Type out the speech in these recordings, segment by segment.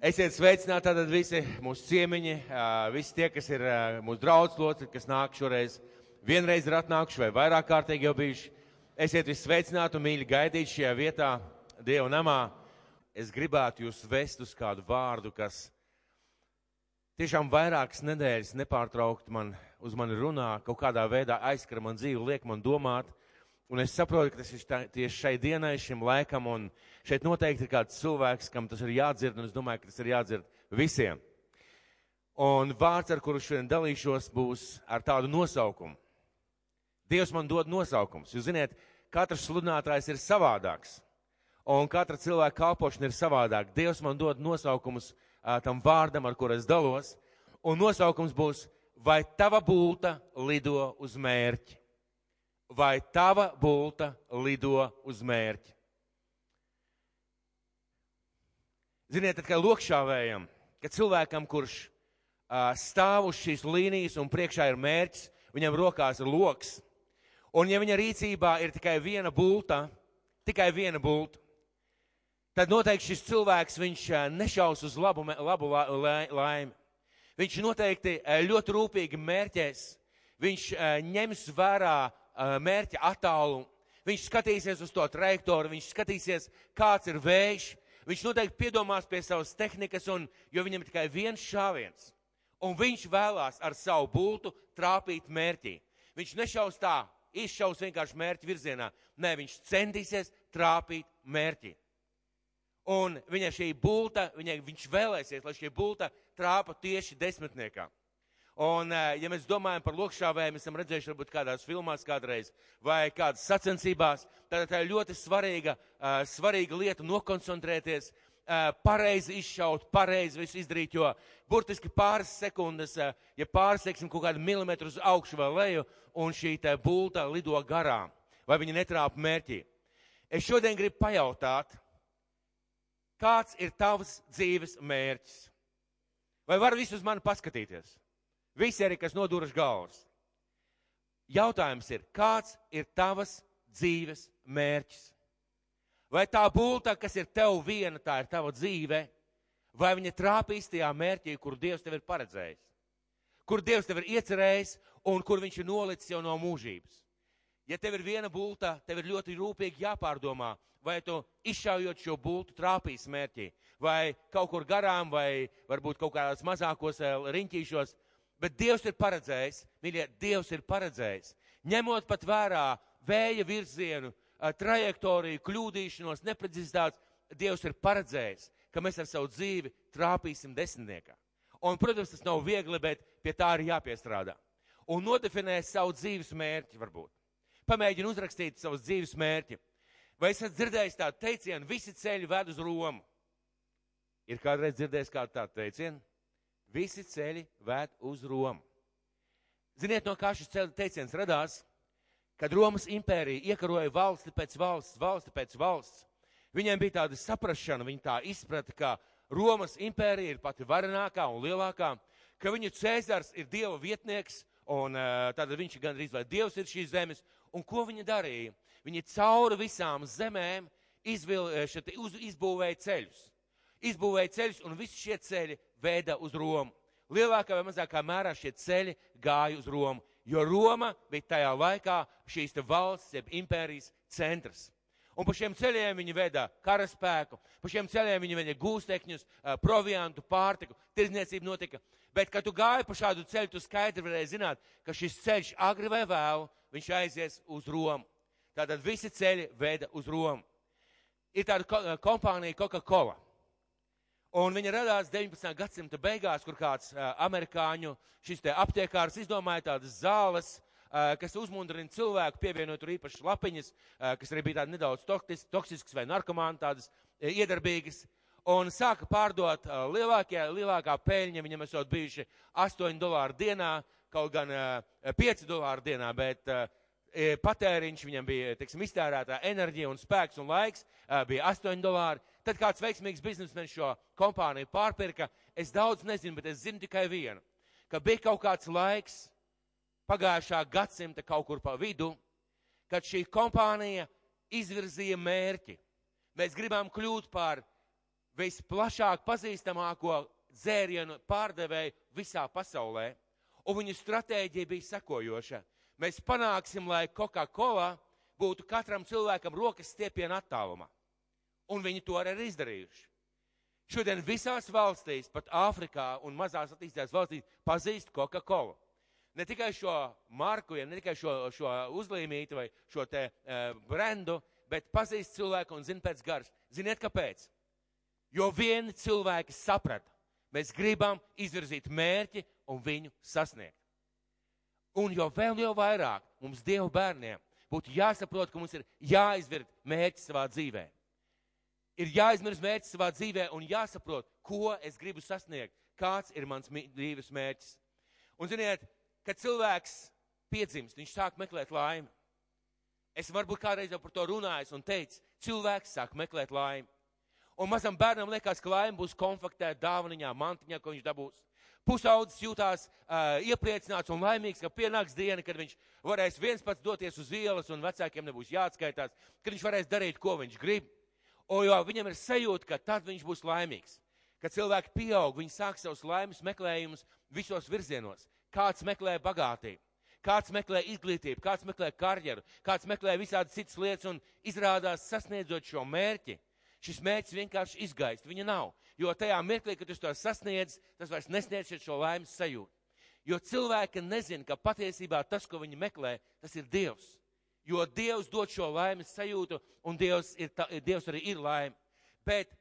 Esiet sveicināti tātad visi mūsu ciemiņi, visi tie, kas ir mūsu draudz locekļi, kas nāk šoreiz vienreiz ir atnākuši vai vairāk kārtīgi jau bijuši. Esiet visi sveicināti un mīļi gaidīt šajā vietā, Dieva namā. Es gribētu jūs vest uz kādu vārdu, kas tiešām vairākas nedēļas nepārtraukti man, uz mani runā, kaut kādā veidā aizskara man dzīvi, liek man domāt. Un es saprotu, ka tas ir tā, tieši šai dienai, šim laikam, un šeit noteikti ir kāds cilvēks, kam tas ir jādzird, un es domāju, ka tas ir jādzird visiem. Un vārds, ar kuru šodien dalīšos, būs ar tādu nosaukumu. Dievs man dod nosaukums. Jūs ziniet, katrs sludinātājs ir savādāks, un katra cilvēka kalpošana ir savādāka. Dievs man dod nosaukumus tam vārdam, ar kuru es dalos, un nosaukums būs, vai tava būta lido uz mērķi vai tava bulta lido uz mērķi. Ziniet, tad, kā lokšāvējam, kad cilvēkam, kurš uh, stāv uz šīs līnijas un priekšā ir mērķis, viņam rokās ir loks, un ja viņa rīcībā ir tikai viena bulta, tikai viena bulta, tad noteikti šis cilvēks, viņš nešaus uz labu, labu la, la, laimi. Viņš noteikti ļoti rūpīgi mērķēs, viņš ņems vērā mērķa attālumu. Viņš skatīsies uz to trajektoru, viņš skatīsies, kāds ir vējš. Viņš noteikti piedomās pie savas tehnikas, un, jo viņam ir tikai viens šāviens. Un viņš vēlās ar savu bultu trāpīt mērķī. Viņš nešaus tā, izšaus vienkārši mērķa virzienā. Nē, viņš centīsies trāpīt mērķī. Un viņa šī bulta, viņa, viņš vēlēsies, lai šī bulta trāpa tieši desmitniekā. Un, eh, ja mēs domājam par lokšāvēm, esam redzējuši varbūt kādās filmās kādreiz vai kādas sacensībās, tad tā ir ļoti svarīga, uh, svarīga lieta nokoncentrēties, uh, pareizi izšaut, pareizi visu izdarīt, jo burtiski pāris sekundes, ja pāris, teiksim, kaut kādu milimetru uz augšu vai leju, un šī te bulta lido garām, vai viņa netrāpa mērķī. Es šodien gribu pajautāt, kāds ir tavs dzīves mērķis? Vai var visus mani paskatīties? Visi arī, kas noduras galvas. Jautājums ir, kāds ir tavas dzīves mērķis? Vai tā būta, kas ir tev viena, tā ir tava dzīve, vai viņa trāpīs tajā mērķī, kur Dievs tev ir paredzējis? Kur Dievs tev ir iecerējis un kur viņš ir nolicis jau no mūžības? Ja tev ir viena būta, tev ir ļoti rūpīgi jāpārdomā, vai tu izšaujot šo būtu trāpīs mērķī, vai kaut kur garām, vai varbūt kaut kādās mazākos eh, riņķīšos, Bet Dievs ir paredzējis, mīļie, Dievs ir paredzējis, ņemot pat vērā vēja virzienu, trajektoriju, kļūdīšanos, neprecizitātes, Dievs ir paredzējis, ka mēs ar savu dzīvi trāpīsim desmitniekā. Un, protams, tas nav viegli, bet pie tā ir jāpiestrādā. Un nodefinēt savu dzīves mērķi varbūt. Pamēģini uzrakstīt savus dzīves mērķi. Vai esat dzirdējis tādu teicienu, visi ceļi ved uz Romu? Ir kādreiz dzirdējis kādu tādu teicienu? Visi ceļi ved uz Romu. Ziniet, no kā šis teiciens radās? Kad Romas impērija iekaroja valsti pēc valsts, valsti pēc valsts, viņiem bija tāda saprašana, viņi tā izprata, ka Romas impērija ir pati varenākā un lielākā, ka viņu cēzars ir Dieva vietnieks, un tātad viņš gandrīz vai Dievs ir šīs zemes, un ko viņi darīja? Viņi cauri visām zemēm izvil, šeit, uz, izbūvēja ceļus. Izbūvēja ceļus, un visi šie ceļi veda uz Romu. Lielākā vai mazākā mērā šie ceļi gāja uz Romu, jo Roma bija tajā laikā šīs valsts, jeb impērijas centrs. Un pa šiem ceļiem viņi veda karaspēku, pa šiem ceļiem viņi veda gūstekņus, proviantu, pārtiku, tirdzniecība notika. Bet, kad tu gāji pa šādu ceļu, tu skaidri varēji zināt, ka šis ceļš agri vai vēlu, viņš aizies uz Romu. Tātad visi ceļi veda uz Romu. Ir tāda kompānija Coca-Cola. Un viņa radās 19. gadsimta beigās, kur kāds uh, amerikāņu aptiekārs izdomāja tādas zāles, uh, kas uzmundrina cilvēku, pievienot tur īpašas lapiņas, uh, kas arī bija tādas nedaudz toktis, toksiskas vai narkomāni tādas iedarbīgas. Un sāka pārdot lielākie, lielākā peļņa, viņam esot bijuši 8 dolāru dienā, kaut gan uh, 5 dolāru dienā, bet patēriņš viņam bija, teiksim, iztērētā enerģija un spēks un laiks bija 8 dolāri. Tad kāds veiksmīgs biznesmenis šo kompāniju pārpirka. Es daudz nezinu, bet es zinu tikai vienu, ka bija kaut kāds laiks pagājušā gadsimta kaut kur pa vidu, kad šī kompānija izvirzīja mērķi. Mēs gribam kļūt par visplašāk pazīstamāko dzērienu pārdevēju visā pasaulē. Un viņu stratēģija bija sekojoša. Mēs panāksim, lai Coca-Cola būtu katram cilvēkam rokas stiepiena attālumā. Un viņi to arī ir izdarījuši. Šodien visās valstīs, pat Āfrikā un mazās attīstītās valstīs, pazīst Coca-Cola. Ne tikai šo marku, ja ne tikai šo, šo uzlīmīti vai šo te uh, brendu, bet pazīst cilvēku un zina pēc garas. Ziniet, kāpēc? Jo vieni cilvēki saprata, mēs gribam izvirzīt mērķi un viņu sasniegt. Un jo vēl jau vairāk mums Dievu bērniem būtu jāsaprot, ka mums ir jāizvirz mērķi savā dzīvē. Ir jāizmirst mērķis savā dzīvē un jāsaprot, ko es gribu sasniegt, kāds ir mans dzīves mērķis. Un ziniet, kad cilvēks piedzimst, viņš sāk meklēt laimi. Es varbūt kādreiz jau par to runāju un teicu, cilvēks sāk meklēt laimi. Un mazam bērnam liekas, ka laime būs konfliktēta dāvaniņā, mantiņā, ko viņš dabūs. Pusaudzis jūtās uh, iepriecināts un laimīgs, ka pienāks diena, kad viņš varēs viens pats doties uz ielas un vecākiem nebūs jāatskaitās, kad viņš varēs darīt, ko viņš grib. O, jo viņam ir sajūta, ka tad viņš būs laimīgs. Kad cilvēki pieaug, viņi sāk savus laimes meklējumus visos virzienos. Kāds meklē bagātību, kāds meklē izglītību, kāds meklē karjeru, kāds meklē visādas citas lietas un izrādās sasniedzot šo mērķi. Šis mērķis vienkārši izgaist, viņa nav. Jo tajā mirklī, kad jūs to sasniedz, tas vairs nesniedz šo laimes sajūtu. Jo cilvēki nezina, ka patiesībā tas, ko viņi meklē, tas ir Dievs. Jo Dievs dod šo laimes sajūtu, un Dievs, ir Dievs arī ir laime. Bet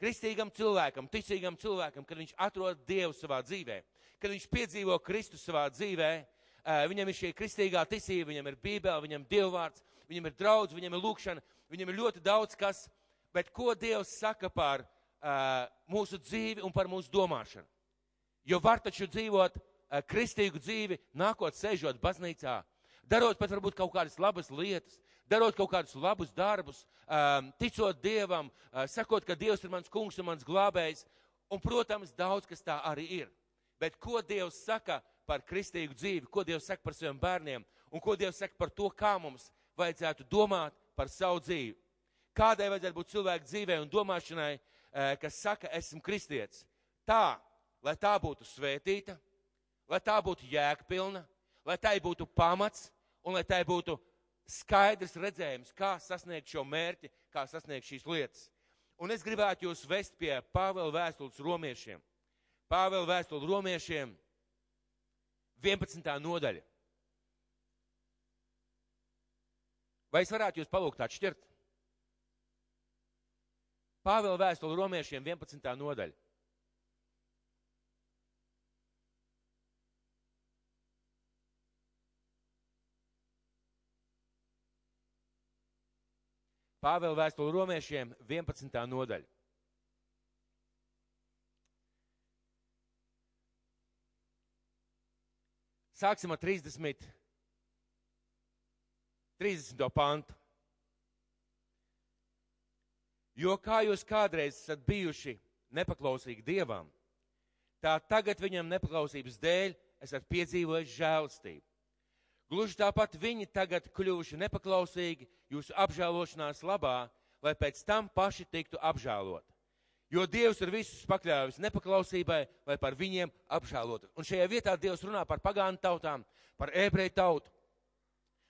kristīgam cilvēkam, ticīgam cilvēkam, kad viņš atrod Dievu savā dzīvē, kad viņš piedzīvo Kristu savā dzīvē, viņam ir šī kristīgā ticība, viņam ir bībele, viņam ir dievvvārds, viņam ir draudz, viņam ir lūkšana, viņam ir ļoti daudz kas, bet ko Dievs saka par uh, mūsu dzīvi un par mūsu domāšanu? Jo var taču dzīvot uh, kristīgu dzīvi, nākot sēžot baznīcā, darot pat varbūt kaut kādas labas lietas, darot kaut kādus labus darbus, um, ticot Dievam, uh, sakot, ka Dievs ir mans kungs un mans glābējs, un, protams, daudz kas tā arī ir. Bet ko Dievs saka par kristīgu dzīvi, ko Dievs saka par saviem bērniem, un ko Dievs saka par to, kā mums vajadzētu domāt par savu dzīvi? Kādai vajadzētu būt cilvēku dzīvē un domāšanai, eh, kas saka, esmu kristietis? Tā, lai tā būtu svētīta, lai tā būtu jēgpilna, lai tai būtu pamats un lai tai būtu skaidrs redzējums, kā sasniegt šo mērķi, kā sasniegt šīs lietas. Un es gribētu jūs vest pie Pāvela vēstules romiešiem. Pāvela vēstule romiešiem 11. nodaļa. Vai es varētu jūs palūgt atšķirt? Pāvela vēstule romiešiem 11. nodaļa. Pāvela vēstule romiešiem 11. nodaļa. Sāksim ar 30. 30. pantu. Jo kā jūs kādreiz esat bijuši nepaklausīgi Dievam, tā tagad viņam nepaklausības dēļ esat piedzīvojuši žēlstību. Gluži tāpat viņi tagad kļuvuši nepaklausīgi jūsu apžēlošanās labā, lai pēc tam paši tiktu apžēloti. Jo Dievs ir visus pakļāvis nepaklausībai, lai par viņiem apžēlotu. Un šajā vietā Dievs runā par pagānu tautām, par ebreju tautu.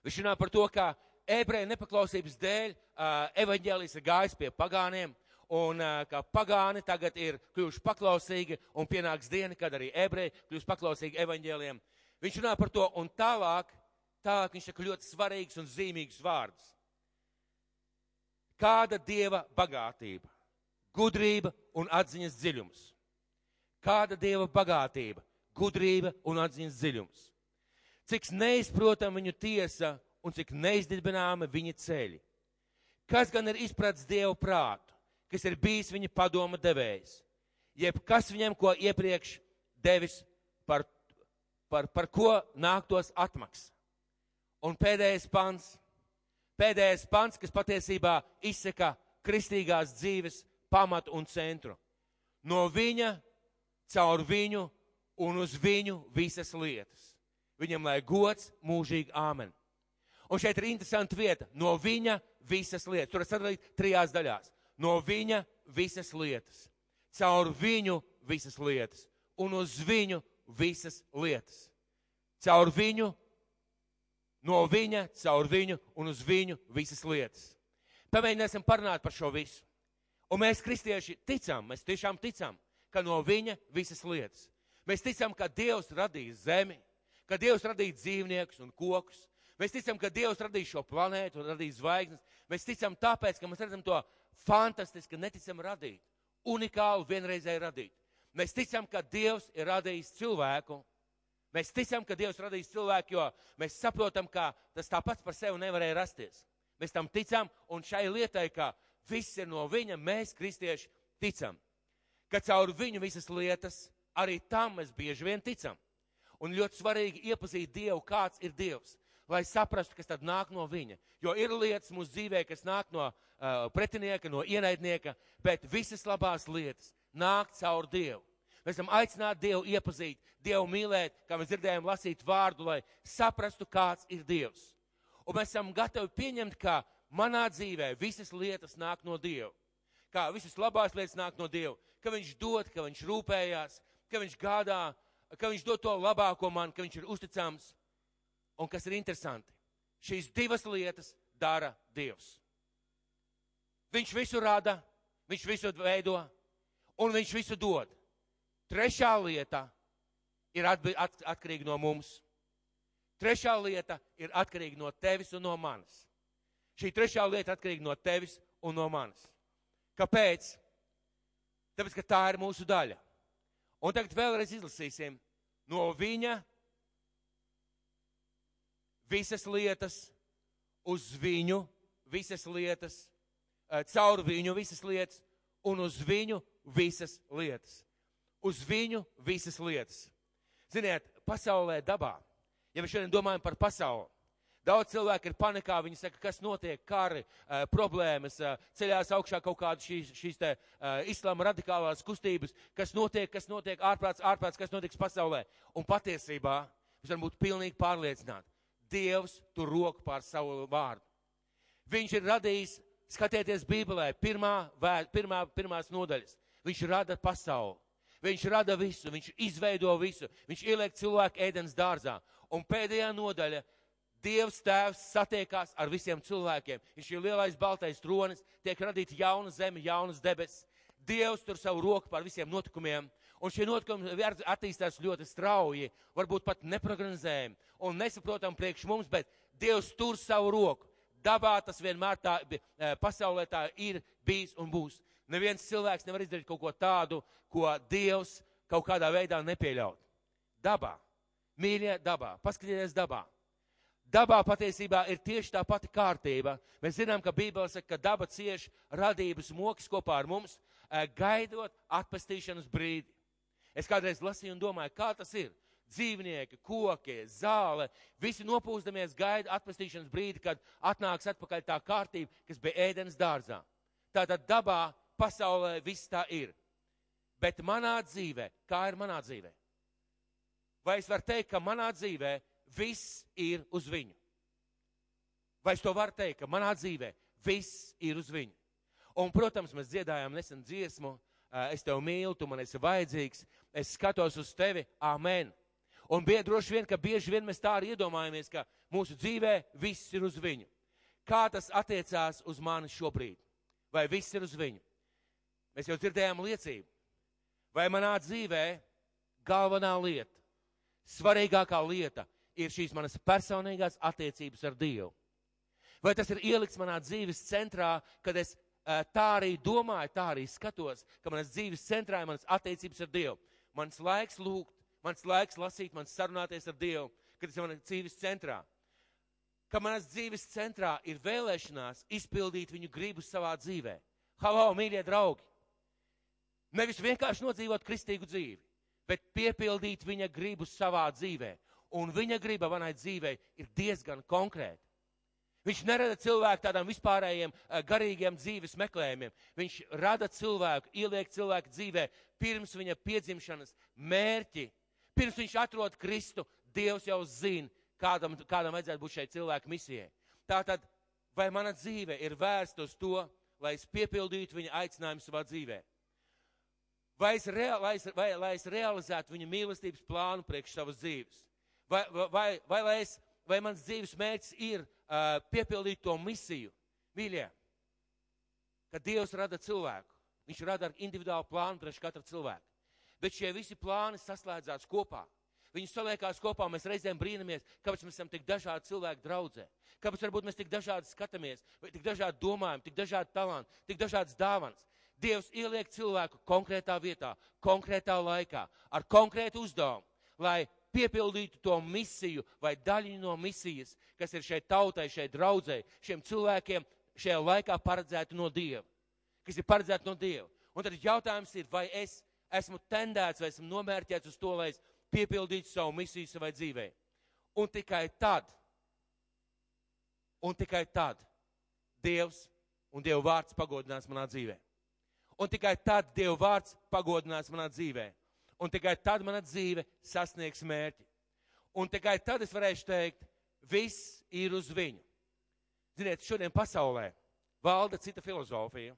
Viņš runā par to, ka ebreju nepaklausības dēļ uh, evaņģēlis ir gājis pie pagāniem, un uh, ka pagāni tagad ir kļuvuši paklausīgi, un pienāks diena, kad arī ebreji kļūs paklausīgi evaņģēliem. Viņš runā par to, un tālāk, tālāk viņš saka ļoti svarīgs un zīmīgs vārds. Kāda dieva bagātība, gudrība un atziņas dziļums? Kāda dieva bagātība, gudrība un atziņas dziļums? Cik neizprotam viņu tiesa un cik neizdibināma viņa ceļi. Kas gan ir izpratis Dievu prātu, kas ir bijis viņa padoma devējs, jeb kas viņam ko iepriekš devis par, par, par ko nāktos atmaks. Un pēdējais pants, pēdējais pants, kas patiesībā izsaka kristīgās dzīves pamatu un centru. No viņa, caur viņu un uz viņu visas lietas. Viņam lai gods mūžīgi āmen. Un šeit ir interesanta vieta. No viņa visas lietas. Tur ir sadalīts trijās daļās. No viņa visas lietas. Caur viņu visas lietas. Un uz viņu visas lietas. Caur viņu, no viņa, caur viņu un uz viņu visas lietas. Pamēģināsim parunāt par šo visu. Un mēs, kristieši, ticam, mēs tiešām ticam, ka no viņa visas lietas. Mēs ticam, ka Dievs radīja zemi, ka Dievs radīja dzīvniekus un kokus. Mēs ticam, ka Dievs radīja šo planētu un radīja zvaigznes. Mēs ticam tāpēc, ka mēs redzam to fantastiski, neticam radīt, unikālu, vienreizēju radīt. Mēs ticam, ka Dievs ir radījis cilvēku. Mēs ticam, ka Dievs radījis cilvēku, jo mēs saprotam, ka tas tāpats par sevi nevarēja rasties. Mēs tam ticam, un šai lietai, ka viss ir no viņa, mēs, kristieši, ticam. Ka caur viņu visas lietas, arī tam mēs bieži vien ticam. Un ļoti svarīgi iepazīt Dievu, kāds ir Dievs lai saprastu, kas tad nāk no viņa. Jo ir lietas mūsu dzīvē, kas nāk no uh, pretinieka, no ienaidnieka, bet visas labās lietas nāk caur Dievu. Mēs esam aicināti Dievu iepazīt, Dievu mīlēt, kā mēs dzirdējām lasīt vārdu, lai saprastu, kāds ir Dievs. Un mēs esam gatavi pieņemt, ka manā dzīvē visas lietas nāk no Dieva. Kā visas labās lietas nāk no Dieva, ka Viņš dod, ka Viņš rūpējās, ka Viņš gādā, ka Viņš dod to labāko man, ka Viņš ir uzticams. Un kas ir interesanti, šīs divas lietas dara Dievs. Viņš visu rada, viņš visu veido, un viņš visu dod. Trešā lieta ir atkarīga no mums. Trešā lieta ir atkarīga no tevis un no manis. Šī trešā lieta atkarīga no tevis un no manis. Kāpēc? Tāpēc, ka tā ir mūsu daļa. Un tagad vēlreiz izlasīsim no viņa visas lietas uz viņu, visas lietas, eh, caur viņu visas lietas un uz viņu visas lietas. Uz viņu visas lietas. Ziniet, pasaulē dabā, ja mēs šodien domājam par pasauli, Daudz cilvēku ir panikā, viņi saka, kas notiek, kari, uh, problēmas, uh, ceļās augšā kaut kādas šīs, šīs te uh, islāma radikālās kustības, kas notiek, kas notiek ārprāts, ārprāts, kas notiks pasaulē. Un patiesībā mēs varam būt pilnīgi pārliecināti. Dievs tur roku pār savu vārdu. Viņš ir radījis, skatieties Bībelē, pirmā, vēr, pirmā, pirmās nodaļas. Viņš rada pasauli. Viņš rada visu, viņš izveido visu, viņš ieliek cilvēku ēdienas dārzā. Un pēdējā nodaļa Dievs Tēvs satiekās ar visiem cilvēkiem. Viņš ir lielais baltais tronis, tiek radīta jauna zeme, jaunas debesis. Dievs tur savu roku pār visiem notikumiem un šie notikumi attīstās ļoti strauji, varbūt pat neprognozējami un nesaprotam priekš mums, bet Dievs tur savu roku. Dabā tas vienmēr tā, e, pasaulē tā ir bijis un būs. Neviens cilvēks nevar izdarīt kaut ko tādu, ko Dievs kaut kādā veidā nepieļaut. Dabā, mīļie, dabā, paskatieties dabā. Dabā patiesībā ir tieši tā pati kārtība. Mēs zinām, ka Bībele saka, ka daba cieš radības moks kopā ar mums, e, gaidot atpestīšanas brīdi. Es kādreiz lasīju un domāju, kā tas ir. Dzīvnieki, koki, zāle, visi nopūstamies gaida atpestīšanas brīdi, kad atnāks atpakaļ tā kārtība, kas bija ēdienas dārzā. Tātad dabā, pasaulē viss tā ir. Bet manā dzīvē, kā ir manā dzīvē? Vai es varu teikt, ka manā dzīvē viss ir uz viņu? Vai es to varu teikt, ka manā dzīvē viss ir uz viņu? Un, protams, mēs dziedājām nesen dziesmu, es tevi mīlu, tu man esi vajadzīgs, es skatos uz tevi, amen. Un bija droši vien, ka bieži vien mēs tā arī iedomājamies, ka mūsu dzīvē viss ir uz viņu. Kā tas attiecās uz mani šobrīd? Vai viss ir uz viņu? Mēs jau dzirdējām liecību. Vai manā dzīvē galvenā lieta, svarīgākā lieta ir šīs manas personīgās attiecības ar Dievu? Vai tas ir ielikts manā dzīves centrā, kad es tā arī domāju, tā arī skatos, ka manas dzīves centrā ir manas attiecības ar Dievu. Mans laiks lūgt, mans laiks lasīt, mans sarunāties ar Dievu, kad tas ir manas dzīves centrā. Ka manas dzīves centrā ir vēlēšanās izpildīt viņu gribu savā dzīvē. Halo, mīļie draugi! Nevis vienkārši nodzīvot kristīgu dzīvi, bet piepildīt viņa gribu savā dzīvē. Un viņa griba manai dzīvei ir diezgan konkrēta. Viņš nerada cilvēku tādām vispārējiem eh, garīgiem dzīves meklējumiem. Viņš rada cilvēku, ieliek cilvēku dzīvē pirms viņa piedzimšanas mērķi. Pirms viņš atrod Kristu, Dievs jau zina, kādam, kādam vajadzētu būt šai cilvēku misijai. Tātad, vai mana dzīve ir vērsta uz to, lai es piepildītu viņa aicinājumu savā dzīvē. Vai es, rea, lai es, vai, lai es realizētu viņa mīlestības plānu priekš savas dzīves? Vai, vai, vai, vai, vai, es, vai mans dzīves mērķis ir uh, piepildīt to misiju? Mīļie, kad Dievs rada cilvēku, viņš rada ar individuālu plānu priekš katra cilvēka. Bet šie visi plāni saslēdzās kopā. Viņi saliekās kopā, mēs reizēm brīnamies, kāpēc mēs esam tik dažādi cilvēki draudzē. Kāpēc varbūt mēs tik dažādi skatāmies, vai tik dažādi domājam, tik dažādi talanti, tik dažādas dāvanas. Dievs ieliek cilvēku konkrētā vietā, konkrētā laikā, ar konkrētu uzdevumu, lai piepildītu to misiju vai daļu no misijas, kas ir šai tautai, šai draudzē, šiem cilvēkiem šajā laikā paredzēta no Dieva. Kas ir paredzēta no Dieva. Un tad jautājums ir, vai es esmu tendēts vai esmu nomērķēts uz to, lai es piepildītu savu misiju savai dzīvē. Un tikai tad, un tikai tad Dievs un Dieva vārds pagodinās manā dzīvē. Un tikai tad Dieva vārds pagodinās manā dzīvē. Un tikai tad mana dzīve sasniegs mērķi. Un tikai tad es varēšu teikt, viss ir uz viņu. Ziniet, šodien pasaulē valda cita filozofija.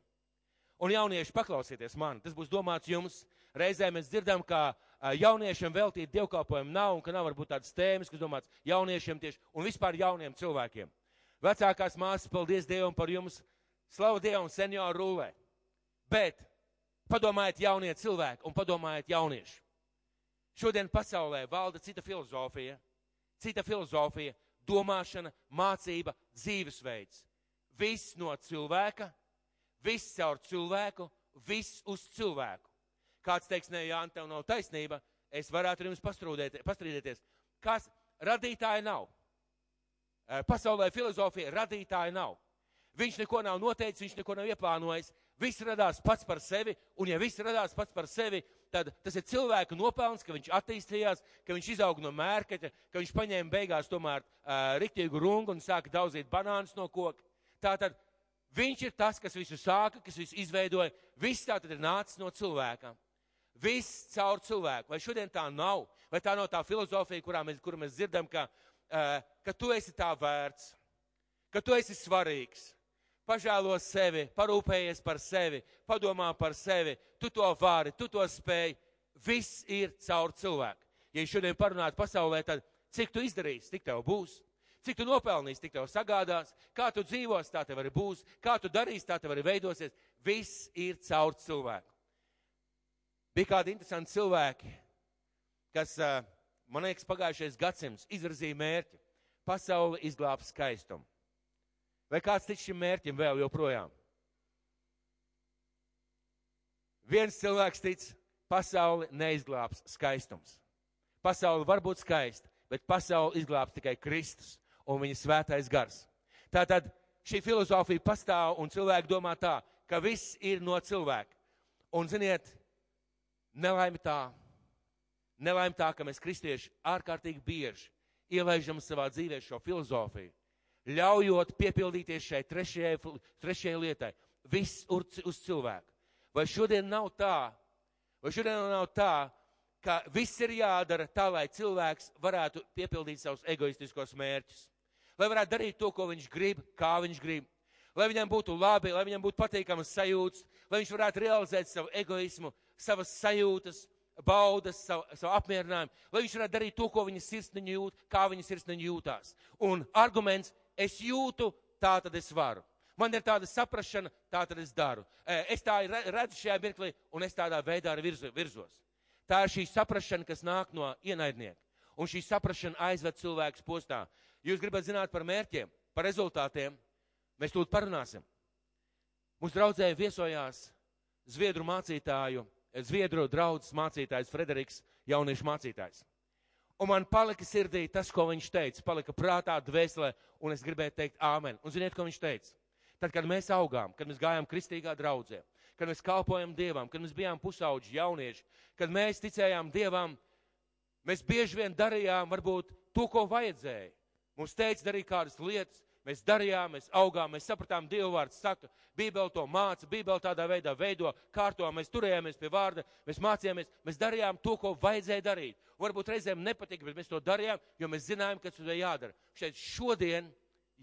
Un jaunieši paklausieties man, tas būs domāts jums. Reizē mēs dzirdam, ka jauniešiem veltīt dievkalpojumu nav un ka nav varbūt tādas tēmas, kas domāts jauniešiem tieši un vispār jauniem cilvēkiem. Vecākās māsas, paldies Dievam par jums, slavu Dievam senioru rulē. Bet padomājiet jaunie cilvēki un padomājiet jaunieši. Šodien pasaulē valda cita filozofija, cita filozofija, domāšana, mācība, dzīvesveids. Viss no cilvēka Viss caur cilvēku, viss uz cilvēku. Kāds teiks, nē, Jā, tev nav taisnība, es varētu ar jums pastrīdēties. Kas radītāja nav? Pasaulē filozofija radītāja nav. Viņš neko nav noteicis, viņš neko nav ieplānojis. Viss radās pats par sevi, un ja viss radās pats par sevi, tad tas ir cilvēka nopelns, ka viņš attīstījās, ka viņš izauga no mērkaķa, ka viņš paņēma beigās tomēr uh, riktīgu rungu un sāka daudzīt banānus no koka. Tātad Viņš ir tas, kas visu sāka, kas visu izveidoja. Viss tā tad ir nācis no cilvēka. Viss caur cilvēku. Vai šodien tā nav? Vai tā nav tā filozofija, kurā mēs, kuru mēs dzirdam, ka, uh, ka tu esi tā vērts, ka tu esi svarīgs, pažēlo sevi, parūpējies par sevi, padomā par sevi, tu to vari, tu to spēj. Viss ir caur cilvēku. Ja šodien parunātu pasaulē, tad cik tu izdarīsi, tik tev būs. Cik tu nopelnīsi, tik tev sagādās, kā tu dzīvos, tā tev arī būs, kā tu darīsi, tā tev arī veidosies. Viss ir caur cilvēku. Bija kādi interesanti cilvēki, kas, man liekas, pagājušais gadsimts izvirzīja mērķi - pasauli izglābt skaistumu. Vai kāds tic šim mērķim vēl joprojām? Viens cilvēks tic, pasauli neizglābs skaistums. Pasauli var būt skaista, bet pasauli izglābs tikai Kristus un viņa svētais gars. Tātad šī filozofija pastāv un cilvēki domā tā, ka viss ir no cilvēka. Un ziniet, nelaime tā, nelaime tā, ka mēs kristieši ārkārtīgi bieži ielaižam savā dzīvē šo filozofiju, ļaujot piepildīties šai trešajai, trešajai lietai. Viss uz cilvēku. Vai šodien nav tā, vai šodien nav tā, ka viss ir jādara tā, lai cilvēks varētu piepildīt savus egoistiskos mērķus? lai varētu darīt to, ko viņš grib, kā viņš grib, lai viņam būtu labi, lai viņam būtu patīkamas sajūtas, lai viņš varētu realizēt savu egoismu, savas sajūtas, baudas, savu, savu apmierinājumu, lai viņš varētu darīt to, ko viņa sirsniņa jūt, kā viņa sirsniņa jūtās. Un arguments, es jūtu, tā tad es varu. Man ir tāda saprašana, tā tad es daru. Es tā redzu šajā mirklī, un es tādā veidā arī virzo, virzos. Tā ir šī saprašana, kas nāk no ienaidnieka. Un šī saprašana aizved cilvēkus postā. Jūs gribat zināt par mērķiem, par rezultātiem? Mēs tūlīt parunāsim. Mūsu draudzē viesojās Zviedru mācītāju, Zviedru draudzes mācītājs Frederiks, jauniešu mācītājs. Un man palika sirdī tas, ko viņš teica, palika prātā, dvēselē, un es gribēju teikt āmen. Un ziniet, ko viņš teica? Tad, kad mēs augām, kad mēs gājām kristīgā draudzē, kad mēs kalpojam Dievam, kad mēs bijām pusauģi jaunieši, kad mēs ticējām Dievam, mēs bieži vien darījām varbūt to, ko vajadzēja. Mums teica darīt kādas lietas, mēs darījām, mēs augām, mēs sapratām, Dieva vārds saka, Bībeli to māca, Bībeli tādā veidā veido, kārto, mēs turējāmies pie vārda, mēs mācījāmies, mēs darījām to, ko vajadzēja darīt. Varbūt reizēm nepatika, bet mēs to darījām, jo mēs zinājām, ka tas ir jādara. Šeit šodien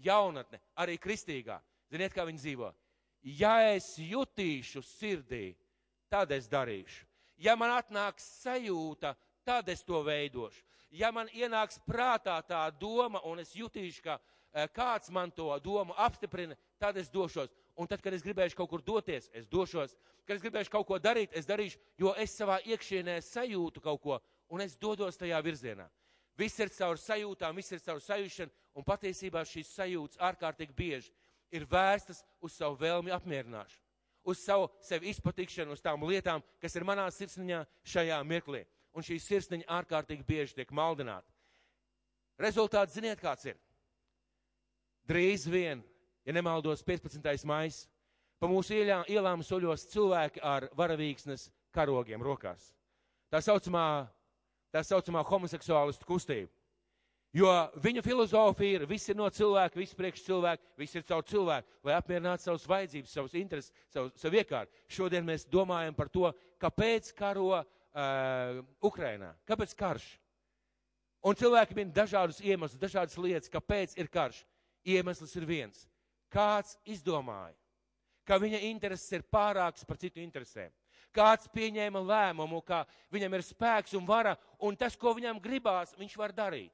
jaunatne, arī kristīgā, ziniet, kā viņi dzīvo? ja es jutīšu sirdī, tad es darīšu. Ja man atnāks sajūta, tad es to veidošu. Ja man ienāks prātā tā doma un es jutīšu, ka kāds man to domu apstiprina, tad es došos. Un tad, kad es gribēšu kaut kur doties, es došos. Kad es gribēšu kaut ko darīt, es darīšu, jo es savā iekšienē sajūtu kaut ko un es dodos tajā virzienā. Viss ir caur sajūtām, viss ir caur sajūšanu, un patiesībā šīs sajūtas ārkārtīgi bieži ir vērstas uz savu vēlmi apmierināšanu, uz savu sevi izpatikšanu, uz tām lietām, kas ir manā sirsniņā šajā mirklī. Un šī sirsniņa ārkārtīgi bieži tiek maldināta. Rezultāts ziniet, kāds ir? Drīz vien, ja nemaldos, 15. maijs, pa mūsu ielām, ielām soļos cilvēki ar varavīksnes karogiem rokās. Tā saucamā, tā saucamā homoseksuālistu kustība. Jo viņa filozofija ir, viss ir no cilvēka, viss priekš cilvēka, viss ir caur cilvēku, lai apmierinātu savas vajadzības, savus intereses, savu, savu iekārtu. Šodien mēs domājam par to, kāpēc karo uh, Ukrainā, kāpēc karš. Un cilvēki min dažādus iemeslus, dažādas lietas, kāpēc ir karš. Iemesls ir viens. Kāds izdomāja, ka viņa intereses ir pārākas par citu interesēm. Kāds pieņēma lēmumu, ka viņam ir spēks un vara, un tas, ko viņam gribās, viņš var darīt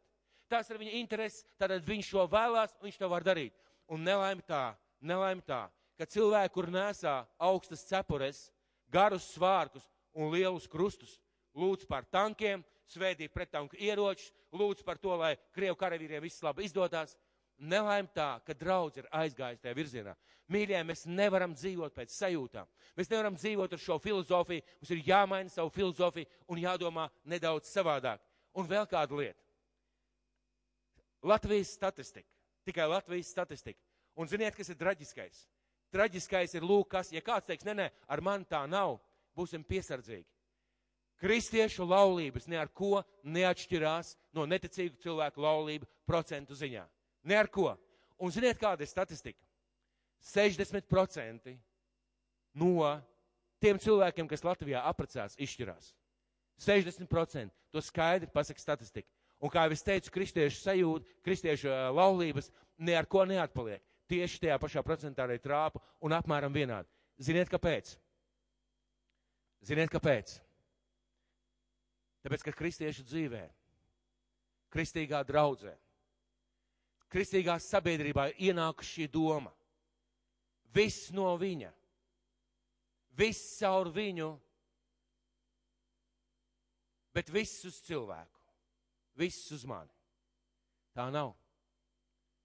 tas ir viņa intereses, tad viņš to vēlās, viņš to var darīt. Un nelaime tā, nelaime tā, ka cilvēki, kur nesā augstas cepures, garus svārkus un lielus krustus, lūdz par tankiem, svētī pretanku ieročus, lūdz par to, lai Krievu karavīriem viss labi izdodās. Nelaime tā, ka draudz ir aizgājis tajā virzienā. Mīļie, mēs nevaram dzīvot pēc sajūtām. Mēs nevaram dzīvot ar šo filozofiju. Mums ir jāmaina savu filozofiju un jādomā nedaudz savādāk. Un vēl kāda lieta. Latvijas statistika. Tikai Latvijas statistika. Un ziniet, kas ir traģiskais? Traģiskais ir lūk, kas, ja kāds teiks, nē, nē, ar mani tā nav, būsim piesardzīgi. Kristiešu laulības ne ar ko neatšķirās no neticīgu cilvēku laulību procentu ziņā. Ne ar ko. Un ziniet, kāda ir statistika? 60% no tiem cilvēkiem, kas Latvijā apprecās, izšķirās. 60% to skaidri pasaka statistika. Un kā jau es teicu, kristiešu sajūta, kristiešu laulības ne ar ko neatpaliek. Tieši tajā pašā procentā arī trāpa un apmēram vienādi. Ziniet, kāpēc? Ziniet, kāpēc? Tāpēc, ka kristiešu dzīvē, kristīgā draudzē, kristīgā sabiedrībā ir ienākusi šī doma. Viss no viņa, viss caur viņu, bet viss uz cilvēku viss uz mani. Tā nav.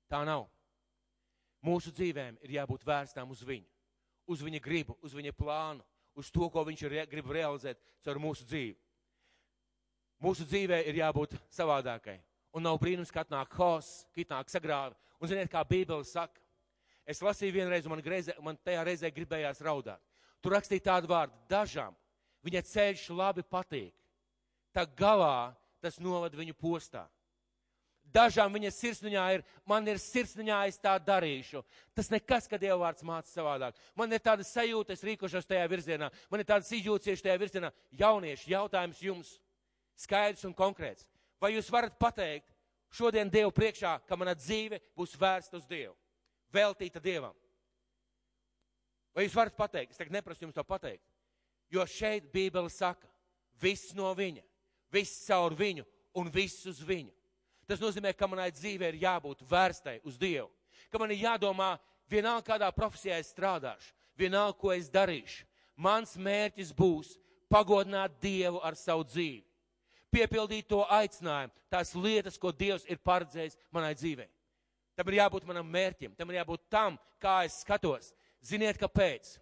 Tā nav. Mūsu dzīvēm ir jābūt vērstām uz viņu, uz viņa gribu, uz viņa plānu, uz to, ko viņš re, grib realizēt caur mūsu dzīvi. Mūsu dzīvē ir jābūt savādākai. Un nav brīnums, ka atnāk haoss, ka atnāk sagrāvi. Un ziniet, kā Bībele saka, es lasīju vienreiz, un man, greize, man tajā reizē gribējās raudāt. Tur rakstīja tādu vārdu, dažām viņa ceļš labi patīk. Tā galā tas novada viņu postā. Dažām viņa sirsniņā ir, man ir sirsniņā, es tā darīšu. Tas nekas, ka Dieva vārds māca savādāk. Man ir tāda sajūta, es rīkošos tajā virzienā. Man ir tādas izjūties tajā virzienā. Jaunieši, jautājums jums skaidrs un konkrēts. Vai jūs varat pateikt šodien Dievu priekšā, ka mana dzīve būs vērsta uz Dievu? Veltīta Dievam. Vai jūs varat pateikt? Es tagad neprasu jums to pateikt. Jo šeit Bībele saka, viss no viņa viss caur viņu un viss uz viņu. Tas nozīmē, ka manai dzīvē ir jābūt vērstai uz Dievu. Ka man ir jādomā, vienalga kādā profesijā es strādāšu, vienalga, ko es darīšu. Mans mērķis būs pagodināt Dievu ar savu dzīvi. Piepildīt to aicinājumu, tās lietas, ko Dievs ir paredzējis manai dzīvei. Tam ir jābūt manam mērķim, tam ir jābūt tam, kā es skatos. Ziniet, kāpēc?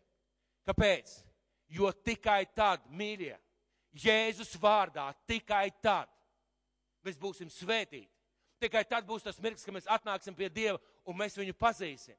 Kāpēc? Jo tikai tad, mīļie, Jēzus vārdā tikai tad mēs būsim svētīti. Tikai tad būs tas mirklis, kad mēs atnāksim pie Dieva un mēs viņu pazīsim.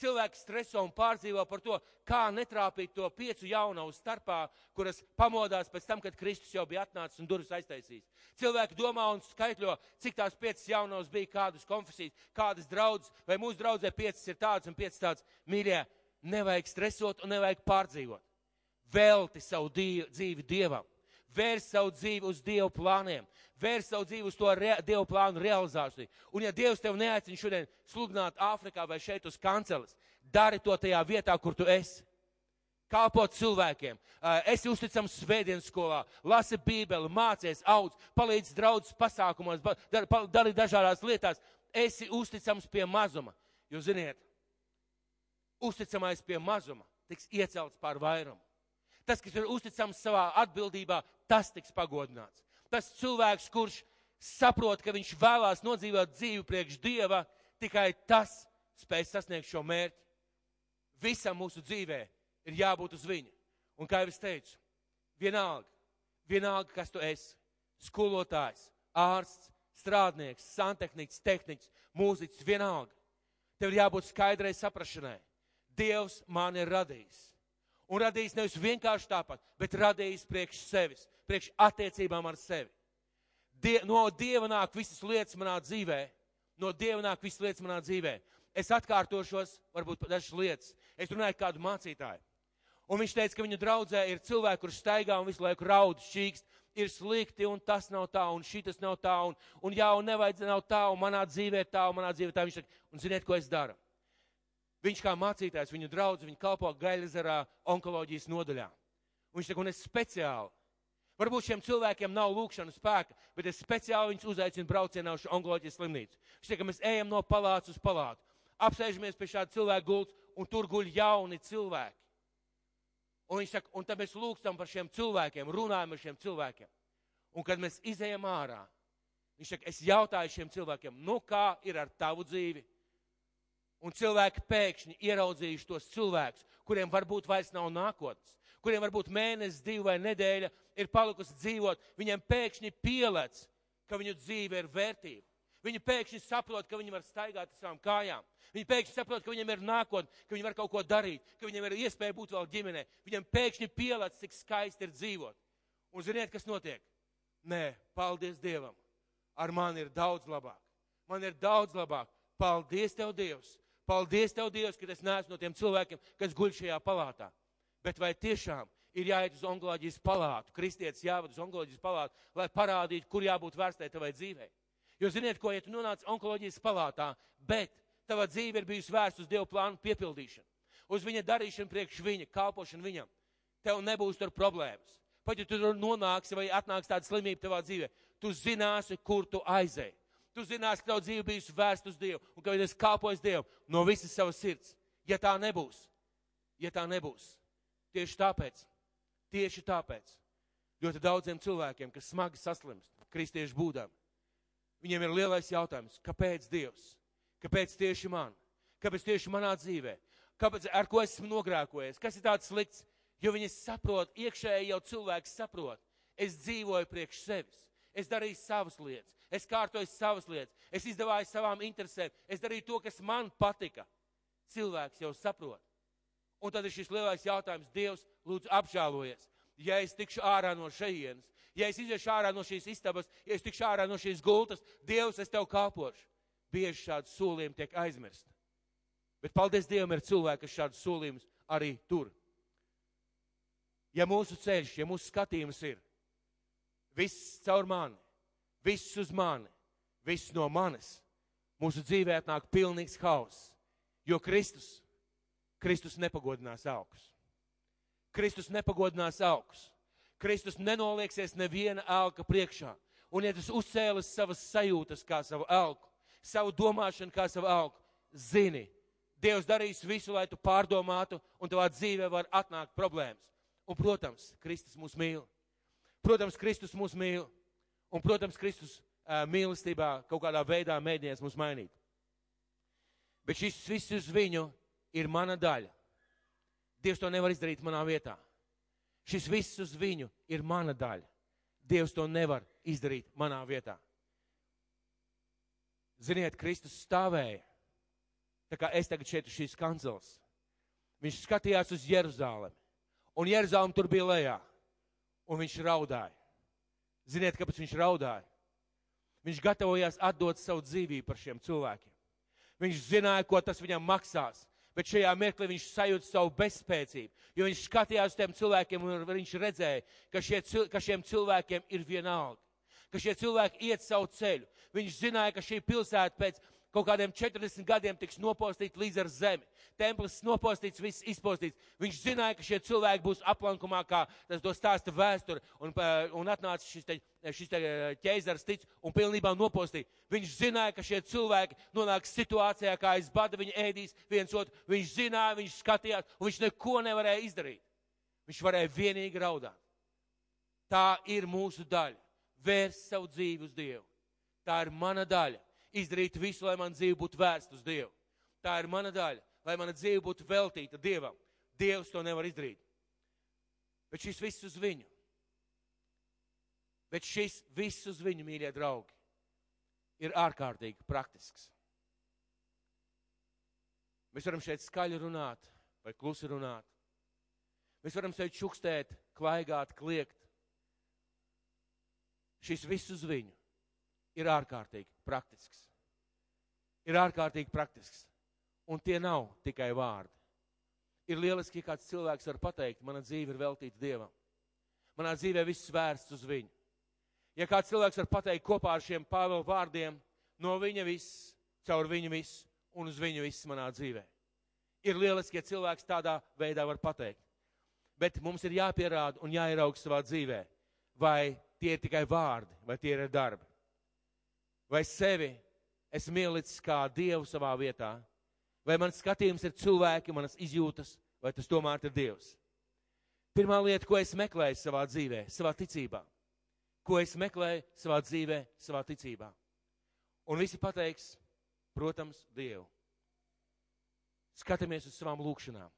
Cilvēki streso un pārdzīvo par to, kā netrāpīt to piecu jaunavu starpā, kuras pamodās pēc tam, kad Kristus jau bija atnācis un durvis aiztaisījis. Cilvēki domā un skaitļo, cik tās piecas jaunavas bija, kādas konfesijas, kādas draudzes, vai mūsu draudzē piecas ir tādas un piecas tādas. Mīļie, nevajag stresot un nevajag pārdzīvot. Velti savu dzīvi Dievam vērst savu dzīvi uz Dievu plāniem, vērst savu dzīvi uz to re, Dievu plānu realizāciju. Un ja Dievs tev neaicina šodien sludināt Āfrikā vai šeit uz kanceles, dari to tajā vietā, kur tu esi. Kalpot cilvēkiem, esi uzticams svētdienas skolā, lasi bībeli, mācies, audz, palīdz draudzes pasākumos, dali dažādās lietās. Esi uzticams pie mazuma. Jūs ziniet, uzticamais pie mazuma tiks iecelts pār vairumu. Tas, kas ir uzticams savā atbildībā, tas tiks pagodināts. Tas cilvēks, kurš saprot, ka viņš vēlās nodzīvot dzīvi priekš Dieva, tikai tas spēj sasniegt šo mērķi. Visam mūsu dzīvē ir jābūt uz viņa. Un kā jau es teicu, vienalga, vienalga, kas tu esi - skolotājs, ārsts, strādnieks, santehniks, tehniks, mūziķis, vienalga. Tev ir jābūt skaidrai saprašanai. Dievs man ir radījis. Un radījis nevis vienkārši tāpat, bet radījis priekš sevis, priekš attiecībām ar sevi. Die, no Dieva nāk visas lietas manā dzīvē. No Dieva nāk visas lietas manā dzīvē. Es atkārtošos, varbūt dažas lietas. Es runāju kādu mācītāju. Un viņš teica, ka viņa draudzē ir cilvēki, kurš staigā un visu laiku raud, šķīkst, ir slikti, un tas nav tā, un šis nav tā, un, un jā, un nevajadz nav tā, un manā dzīvē tā, un manā dzīvē tā. Viņš saka, un ziniet, ko es daru? Viņš kā mācītājs, viņu draudz, viņa kalpo Gaļazarā onkoloģijas nodaļā. Un viņš saka, un es speciāli, varbūt šiem cilvēkiem nav lūkšana spēka, bet es speciāli viņus uzaicinu braucienā uz onkoloģijas slimnīcu. Viņš saka, mēs ejam no palātas uz palātu, apsēžamies pie šāda cilvēka gultas, un tur guļ jauni cilvēki. Un viņš saka, un tad mēs lūgstam par šiem cilvēkiem, runājam ar šiem cilvēkiem. Un kad mēs izējām ārā, viņš saka, es jautāju šiem cilvēkiem, nu kā ir ar tavu dzīvi? Un cilvēki pēkšņi ieraudzījuši tos cilvēkus, kuriem varbūt vairs nav nākotnes, kuriem varbūt mēnesis, divi vai nedēļa ir palikusi dzīvot, viņiem pēkšņi pielēc, ka viņu dzīve ir vērtība. Viņi pēkšņi saprot, ka viņi var staigāt ar savām kājām. Viņi pēkšņi saprot, ka viņiem ir nākotne, ka viņi var kaut ko darīt, ka viņiem ir iespēja būt vēl ģimenē. Viņiem pēkšņi pielādes, cik skaisti ir dzīvot. Un ziniet, kas notiek? Nē, paldies Dievam. Ar mani ir daudz labāk. Man ir daudz labāk. Paldies Tev, Dievs! Paldies Tev, Dievs, ka es neesmu no tiem cilvēkiem, kas guļ šajā palātā. Bet vai tiešām ir jāiet uz onkoloģijas palātu, kristietis jāved uz onkoloģijas palātu, lai parādītu, kur jābūt vērstai tavai dzīvei? Jo ziniet, ko, ja tu nonāc onkoloģijas palātā, bet tava dzīve ir bijusi vērsta uz Dieva plānu piepildīšanu, uz viņa darīšanu priekš viņa, kalpošanu viņam. Tev nebūs tur problēmas. Pat ja tu tur nonāksi vai atnāks tāda slimība tavā dzīvē, tu zināsi, kur tu aizēji. Tu zināsi, ka tavu dzīve bijusi vērsta uz Dievu un ka es kalpoju Dievu no visas savas sirds. Ja tā nebūs, ja tā nebūs, tieši tāpēc, tieši tāpēc ļoti daudziem cilvēkiem, kas smagi saslimst, kristiešu būdām, viņiem ir lielais jautājums, kāpēc Dievs? Kāpēc tieši man? Kāpēc tieši manā dzīvē? Kāpēc, ar ko esmu nogrēkojies? Kas ir tāds slikts? Jo viņi saprot, iekšēji jau cilvēks saprot. Es dzīvoju priekš sevis. Es darīju savas lietas. Es kārtoju savas lietas. Es izdevāju savām interesēm. Es darīju to, kas man patika. Cilvēks jau saprot. Un tad ir šis lielais jautājums. Dievs, lūdzu, apžēlojies. Ja es tikšu ārā no šejienes, ja es iziešu ārā no šīs istabas, ja es tikšu ārā no šīs gultas, Dievs, es tev kalpošu bieži šādi solījumi tiek aizmirsti. Bet paldies Dievam ir cilvēki, kas šādus solījumus arī tur. Ja mūsu ceļš, ja mūsu skatījums ir viss caur mani, viss uz mani, viss no manis, mūsu dzīvē atnāk pilnīgs hauss, jo Kristus, Kristus nepagodinās augus. Kristus nepagodinās augus. Kristus nenolieksies neviena elka priekšā. Un ja tas uzcēlis savas sajūtas kā savu elku, savu domāšanu kā savu augu. Zini, Dievs darīs visu, lai tu pārdomātu, un tavā dzīvē var atnākt problēmas. Un, protams, Kristus mūs mīl. Protams, Kristus mūs mīl. Un, protams, Kristus uh, mīlestībā kaut kādā veidā mēģinās mūs mainīt. Bet šis viss uz viņu ir mana daļa. Dievs to nevar izdarīt manā vietā. Šis viss uz viņu ir mana daļa. Dievs to nevar izdarīt manā vietā. Ziniet, Kristus stāvēja. Tā kā es tagad šeit uz šīs kancels. Viņš skatījās uz Jeruzālemi. Un Jeruzālem tur bija lejā. Un viņš raudāja. Ziniet, kāpēc viņš raudāja? Viņš gatavojās atdot savu dzīvību par šiem cilvēkiem. Viņš zināja, ko tas viņam maksās. Bet šajā mirklī viņš sajūta savu bezspēcību, jo viņš skatījās uz tiem cilvēkiem un viņš redzēja, ka, šie, ka šiem cilvēkiem ir vienalga, ka šie cilvēki iet savu ceļu, Viņš zināja, ka šī pilsēta pēc kaut kādiem 40 gadiem tiks nopostīti līdz ar zemi. Templis nopostīts, viss izpostīts. Viņš zināja, ka šie cilvēki būs aplankumā, kā tas to stāsta vēsture, un, un atnāca šis, te, šis te ķeizars tic un pilnībā nopostīja. Viņš zināja, ka šie cilvēki nonāks situācijā, kā aiz bada viņi ēdīs viens otru. Viņš zināja, viņš skatījās, un viņš neko nevarēja izdarīt. Viņš varēja vienīgi raudāt. Tā ir mūsu daļa. Vērst savu dzīvi uz Dievu. Tā ir mana daļa izdarīt visu, lai man dzīve būtu vērsta uz Dievu. Tā ir mana daļa, lai mana dzīve būtu veltīta Dievam. Dievs to nevar izdarīt. Bet šis viss uz viņu. Bet šis viss uz viņu, mīļie draugi, ir ārkārtīgi praktisks. Mēs varam šeit skaļi runāt vai klusi runāt. Mēs varam šeit čukstēt, klaigāt, kliegt. Šis viss uz viņu ir ārkārtīgi praktisks. Ir ārkārtīgi praktisks. Un tie nav tikai vārdi. Ir lieliski, ja kāds cilvēks var pateikt, mana dzīve ir veltīta Dievam. Manā dzīvē viss vērsts uz viņu. Ja kāds cilvēks var pateikt kopā ar šiem Pāvela vārdiem, no viņa viss, caur viņu viss un uz viņu viss manā dzīvē. Ir lieliski, ja cilvēks tādā veidā var pateikt. Bet mums ir jāpierāda un jāierauga savā dzīvē, vai tie ir tikai vārdi, vai tie ir darbi vai sevi esmu ielicis kā Dievu savā vietā, vai mans skatījums ir cilvēki, manas izjūtas, vai tas tomēr ir Dievs. Pirmā lieta, ko es meklēju savā dzīvē, savā ticībā, ko es meklēju savā dzīvē, savā ticībā. Un visi pateiks, protams, Dievu. Skatāmies uz savām lūkšanām,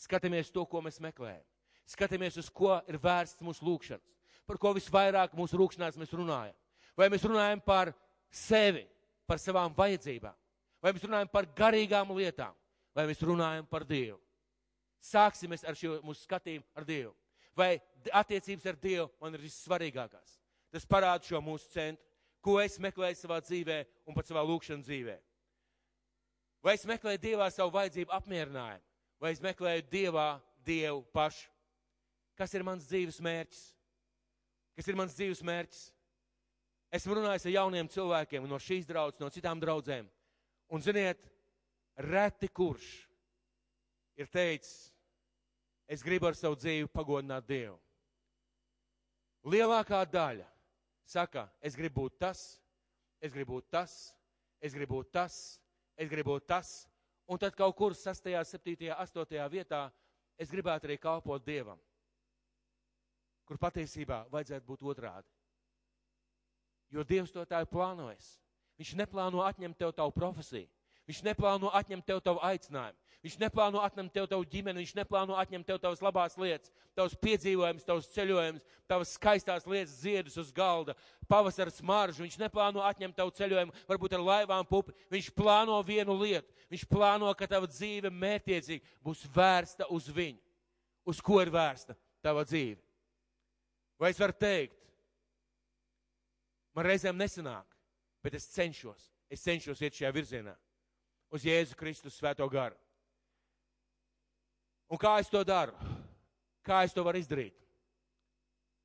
skatāmies to, ko mēs meklējam, skatāmies uz ko ir vērsts mūsu lūkšanas, par ko visvairāk mūsu lūkšanās mēs runājam. Vai mēs runājam par sevi, par savām vajadzībām, vai mēs runājam par garīgām lietām, vai mēs runājam par Dievu. Sāksimies ar šo mūsu skatījumu ar Dievu. Vai attiecības ar Dievu man ir vissvarīgākās. Tas parāda šo mūsu centru, ko es meklēju savā dzīvē un pat savā lūkšanas dzīvē. Vai es meklēju Dievā savu vajadzību apmierinājumu, vai es meklēju Dievā Dievu pašu. Kas ir mans dzīves mērķis? Kas ir mans dzīves mērķis? Esmu runājis ar jauniem cilvēkiem no šīs draudzes, no citām draudzēm. Un, ziniet, reti kurš ir teicis, es gribu ar savu dzīvi pagodināt Dievu. Lielākā daļa saka, es gribu būt tas, es gribu būt tas, es gribu būt tas, es gribu būt tas, un tad kaut kur 6., 7., 8. vietā es gribētu arī kalpot Dievam, kur patiesībā vajadzētu būt otrādi. Jo Dievs to tā ir plānojis. Viņš neplāno atņemt tev tavu profesiju. Viņš neplāno atņemt tev tavu aicinājumu. Viņš neplāno atņemt tev tavu ģimeni. Viņš neplāno atņemt tev tavas labās lietas, tavus piedzīvojumus, tavus ceļojumus, tavas skaistās lietas, ziedus uz galda, pavasara smaržu. Viņš neplāno atņemt tavu ceļojumu, varbūt ar laivām pupi. Viņš plāno vienu lietu. Viņš plāno, ka tava dzīve mērtiecīgi būs vērsta uz viņu. Uz ko ir vērsta tava dzīve? Vai es varu teikt, Man reizēm nesanāk, bet es cenšos. Es cenšos iet šajā virzienā. Uz Jēzu Kristus svēto garu. Un kā es to daru? Kā es to varu izdarīt?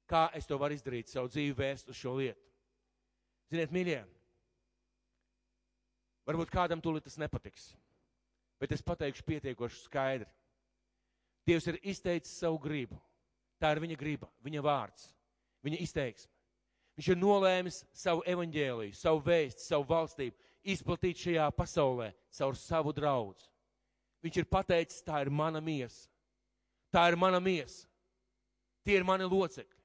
Kā es to varu izdarīt, savu dzīvi vērst uz šo lietu? Ziniet, mīļie, varbūt kādam tūlīt tas nepatiks, bet es pateikšu pietiekoši skaidri. Dievs ir izteicis savu gribu. Tā ir viņa griba, viņa vārds, viņa izteiksme. Viņš ir nolēmis savu evaņģēliju, savu vēstu, savu valstību izplatīt šajā pasaulē caur savu draugu. Viņš ir pateicis, tā ir mana miesa. Tā ir mana miesa. Tie ir mani locekļi.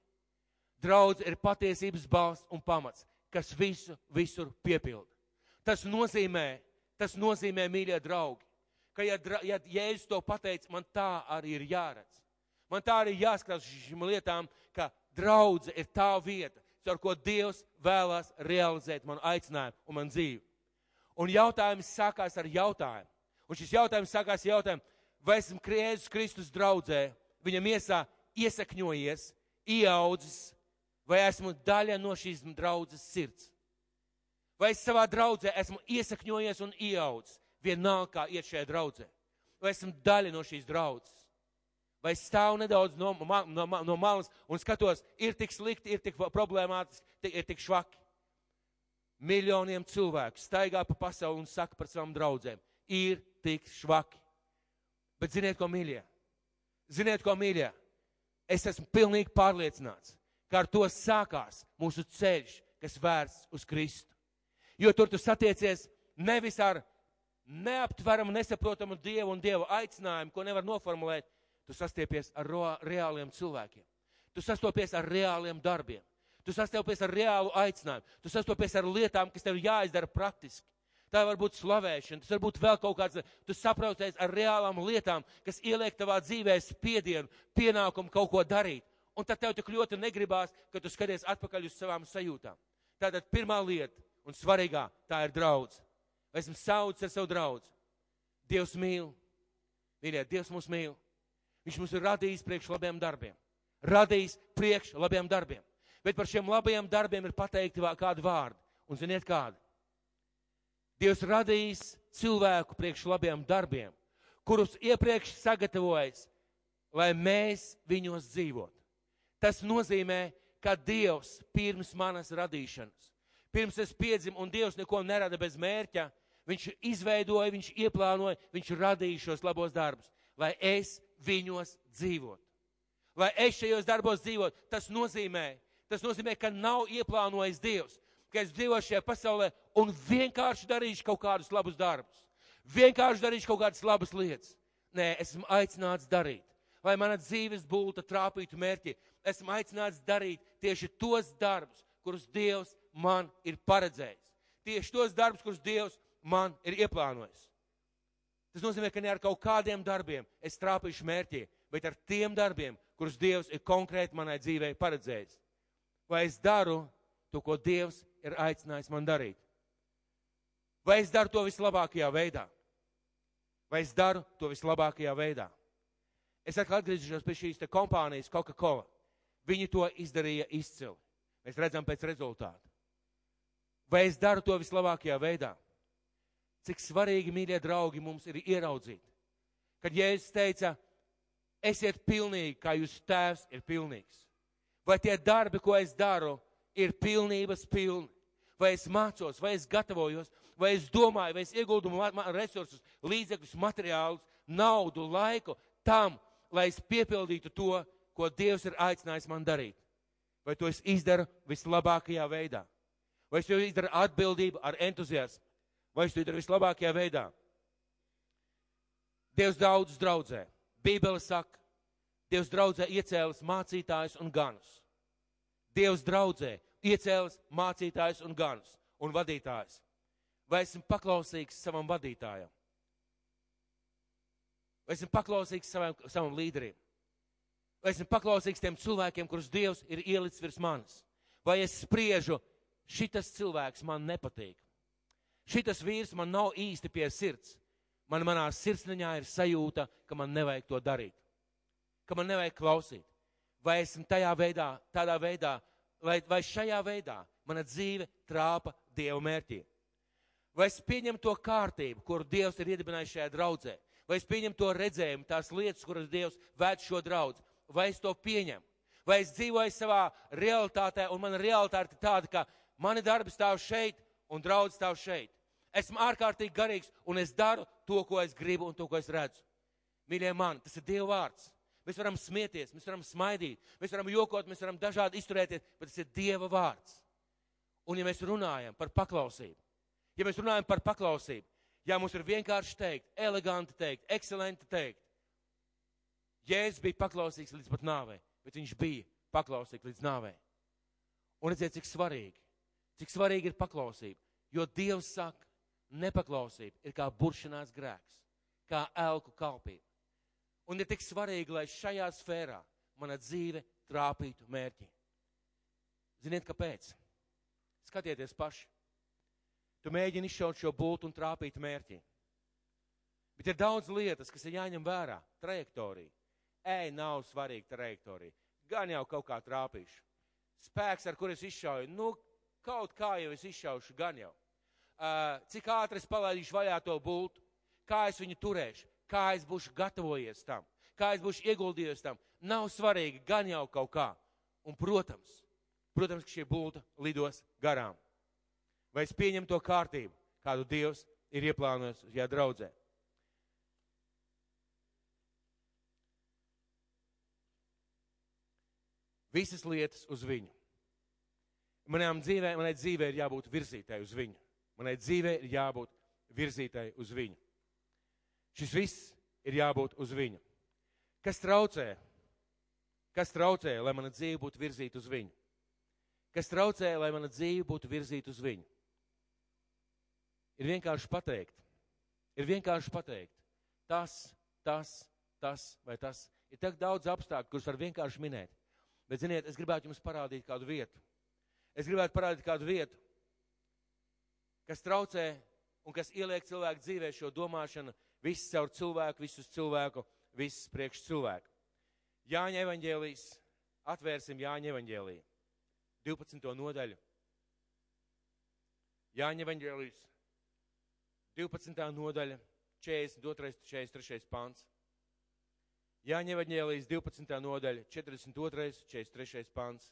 Draudz ir patiesības balsts un pamats, kas visu, visur piepilda. Tas nozīmē, tas nozīmē, mīļie draugi, ka, ja, ja Jēzus to pateica, man tā arī ir jāredz. Man tā arī jāskatās šīm lietām, ka draudze ir tā vieta, caur ko Dievs vēlās realizēt manu aicinājumu un manu dzīvi. Un jautājums sākās ar jautājumu. Un šis jautājums sākās ar jautājumu, vai esmu Jēzus Kristus draudzē, viņa miesā iesakņojies, ieaudzis, vai esmu daļa no šīs draudzes sirds. Vai es savā draudzē esmu iesakņojies un ieaudzis, vienalga kā iet šajā draudzē. Vai esmu daļa no šīs draudzes vai stāvu nedaudz no, no, no malas un skatos, ir tik slikti, ir tik problemātiski, ir tik švaki. miljoniem cilvēku staigā pa pasauli un saka par savām draudzēm, ir tik švaki. Bet ziniet, ko mīļie? Ziniet, ko mīļie? Es esmu pilnīgi pārliecināts, ka ar to sākās mūsu ceļš, kas vērsts uz Kristu. Jo tur tu satiecies nevis ar neaptveramu, nesaprotamu Dievu un Dieva aicinājumu, ko nevar noformulēt, tu sastiepies ar reāliem cilvēkiem. Tu sastopies ar reāliem darbiem. Tu sastopies ar reālu aicinājumu. Tu sastopies ar lietām, kas tev jāizdara praktiski. Tā var būt slavēšana, tas var būt vēl kaut kāds, tu saproties ar reālām lietām, kas ieliek tavā dzīvē spiedienu, pienākumu kaut ko darīt. Un tad tev tik ļoti negribās, ka tu skaties atpakaļ uz savām sajūtām. Tātad pirmā lieta un svarīgā, tā ir draudz. Esmu saucis ar savu draudz. Dievs mīl. Mīļie, Dievs mūs mīl. Viņš mums ir radījis priekš labiem darbiem. Radījis priekš labiem darbiem bet par šiem labajiem darbiem ir pateikti kādi vārdi. Un ziniet kādi? Dievs radījis cilvēku priekš labiem darbiem, kurus iepriekš sagatavojis, lai mēs viņos dzīvotu. Tas nozīmē, ka Dievs pirms manas radīšanas, pirms es piedzimu, un Dievs neko nerada bez mērķa, Viņš izveidoja, viņš ieplānoja, viņš radīja šos labos darbus, lai es viņos dzīvotu. Lai es šajos darbos dzīvotu, tas nozīmē, Tas nozīmē, ka nav ieplānojis Dievs, ka es dzīvošu šajā pasaulē un vienkārši darīšu kaut kādus labus darbus. Vienkārši darīšu kaut kādas labas lietas. Nē, esmu aicināts darīt, lai mana dzīves būtu trāpītu mērķi. Esmu aicināts darīt tieši tos darbus, kurus Dievs man ir paredzējis. Tieši tos darbus, kurus Dievs man ir ieplānojis. Tas nozīmē, ka ne ar kaut kādiem darbiem es trāpīšu mērķi, bet ar tiem darbiem, kurus Dievs ir konkrēti manai dzīvei paredzējis vai es daru to, ko Dievs ir aicinājis man darīt. Vai es daru to vislabākajā veidā? Vai es daru to vislabākajā veidā? Es atkal atgriezīšos pie šīs kompānijas Coca-Cola. Viņi to izdarīja izcili. Mēs redzam pēc rezultātu. Vai es daru to vislabākajā veidā? Cik svarīgi, mīļie draugi, mums ir ieraudzīt, kad Jēzus teica, esiet pilnīgi, kā jūs tēvs ir pilnīgs vai tie darbi, ko es daru, ir pilnības pilni. Vai es mācos, vai es gatavojos, vai es domāju, vai es ieguldu resursus, līdzekļus, materiālus, naudu, laiku tam, lai es piepildītu to, ko Dievs ir aicinājis man darīt. Vai to es izdaru vislabākajā veidā? Vai es to izdaru atbildību ar entuziasmu? Vai es to izdaru vislabākajā veidā? Dievs daudz draudzē. Bībele saka, Dievs draudzē iecēlis mācītājus un ganus. Dievs draudzē iecēlis mācītājus un ganus un vadītājus. Vai esmu paklausīgs savam vadītājam? Vai esmu paklausīgs savam, savam līderim? Vai esmu paklausīgs tiem cilvēkiem, kurus Dievs ir ielicis virs manis? Vai es spriežu, šitas cilvēks man nepatīk? Šitas vīrs man nav īsti pie sirds. Man manā sirdsniņā ir sajūta, ka man nevajag to darīt ka man nevajag klausīt. Vai esmu tajā veidā, tādā veidā, vai, vai šajā veidā mana dzīve trāpa Dieva mērķī? Vai es pieņemu to kārtību, kuru Dievs ir iedibinājis šajā draudzē? Vai es pieņemu to redzējumu, tās lietas, kuras Dievs vēd šo draudz? Vai es to pieņemu? Vai es dzīvoju savā realitātē, un mana realitāte ir tāda, ka mani darbi stāv šeit, un draudz stāv šeit. Esmu ārkārtīgi garīgs, un es daru to, ko es gribu, un to, ko es redzu. Mīļie mani, tas ir Dieva vārds. Mēs varam smieties, mēs varam smaidīt, mēs varam jokot, mēs varam dažādi izturēties, bet tas ir Dieva vārds. Un ja mēs runājam par paklausību, ja mēs runājam par paklausību, ja mums ir vienkārši teikt, eleganti teikt, ekscelenti teikt, Jēzus bija paklausīgs līdz pat nāvei, bet viņš bija paklausīgs līdz nāvei. Un redziet, cik svarīgi, cik svarīgi ir paklausība, jo Dievs saka, nepaklausība ir kā buršanās grēks, kā elku kalpība. Un ir tik svarīgi, lai šajā sfērā mana dzīve trāpītu mērķi. Ziniet, kāpēc? Skatieties paši. Tu mēģini izšaut šo bultu un trāpīt mērķi. Bet ir daudz lietas, kas ir jāņem vērā. Trajektorija. Ej, nav svarīga trajektorija. Gan jau kaut kā trāpīšu. Spēks, ar kur es izšauju, nu, kaut kā jau es izšaušu, gan jau. Uh, cik ātri es palaidīšu vaļā to bultu, kā es viņu turēšu, kā es būšu gatavojies tam, kā es būšu ieguldījies tam. Nav svarīgi, gan jau kaut kā. Un, protams, protams, ka šie būtu lidos garām. vai es pieņemu to kārtību, kādu Dievs ir ieplānojis šajā draudzē. Visas lietas uz viņu. Manām dzīvē, manai dzīvē ir jābūt virzītai uz viņu. Manai dzīvē ir jābūt virzītai uz viņu. Šis viss ir jābūt uz viņu. Kas traucē? Kas traucē, lai mana dzīve būtu virzīta uz viņu? Kas traucē, lai mana dzīve būtu virzīta uz viņu? Ir vienkārši pateikt. Ir vienkārši pateikt. Tas, tas, tas vai tas. Ir tik daudz apstākļu, kurus var vienkārši minēt. Bet, ziniet, es gribētu jums parādīt kādu vietu. Es gribētu parādīt kādu vietu, kas traucē un kas ieliek cilvēku dzīvē šo domāšanu, viss caur cilvēku, visus cilvēku, viss priekš cilvēku. Jāņa evaņģēlijas, atvērsim Jāņa evaņģēliju, 12. nodaļu. Jāņa evaņģēlijas, 12. nodaļa, 42. 43. pāns. Jāņa evaņģēlijas, 12. nodaļa, 42. 43. pāns.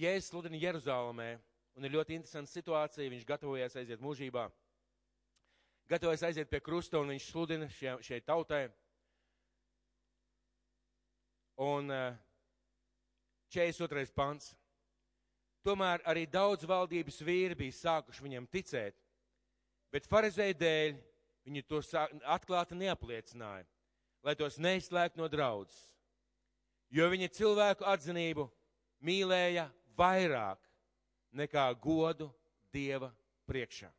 Jēzus sludina Jeruzalemē, un ir ļoti interesanta situācija. Viņš gatavojas aiziet mūžībā, gatavojas aiziet pie krusta, un viņš sludina šie, šai tautai. Un 42. pants. Tomēr arī daudz valdības vīri bija sākuši viņam ticēt, bet farizēju dēļ viņi to atklāti neapliecināja, lai tos neizslēgtu no draudzes. Jo viņa cilvēku atzinību mīlēja vairāk nekā godu Dieva priekšā.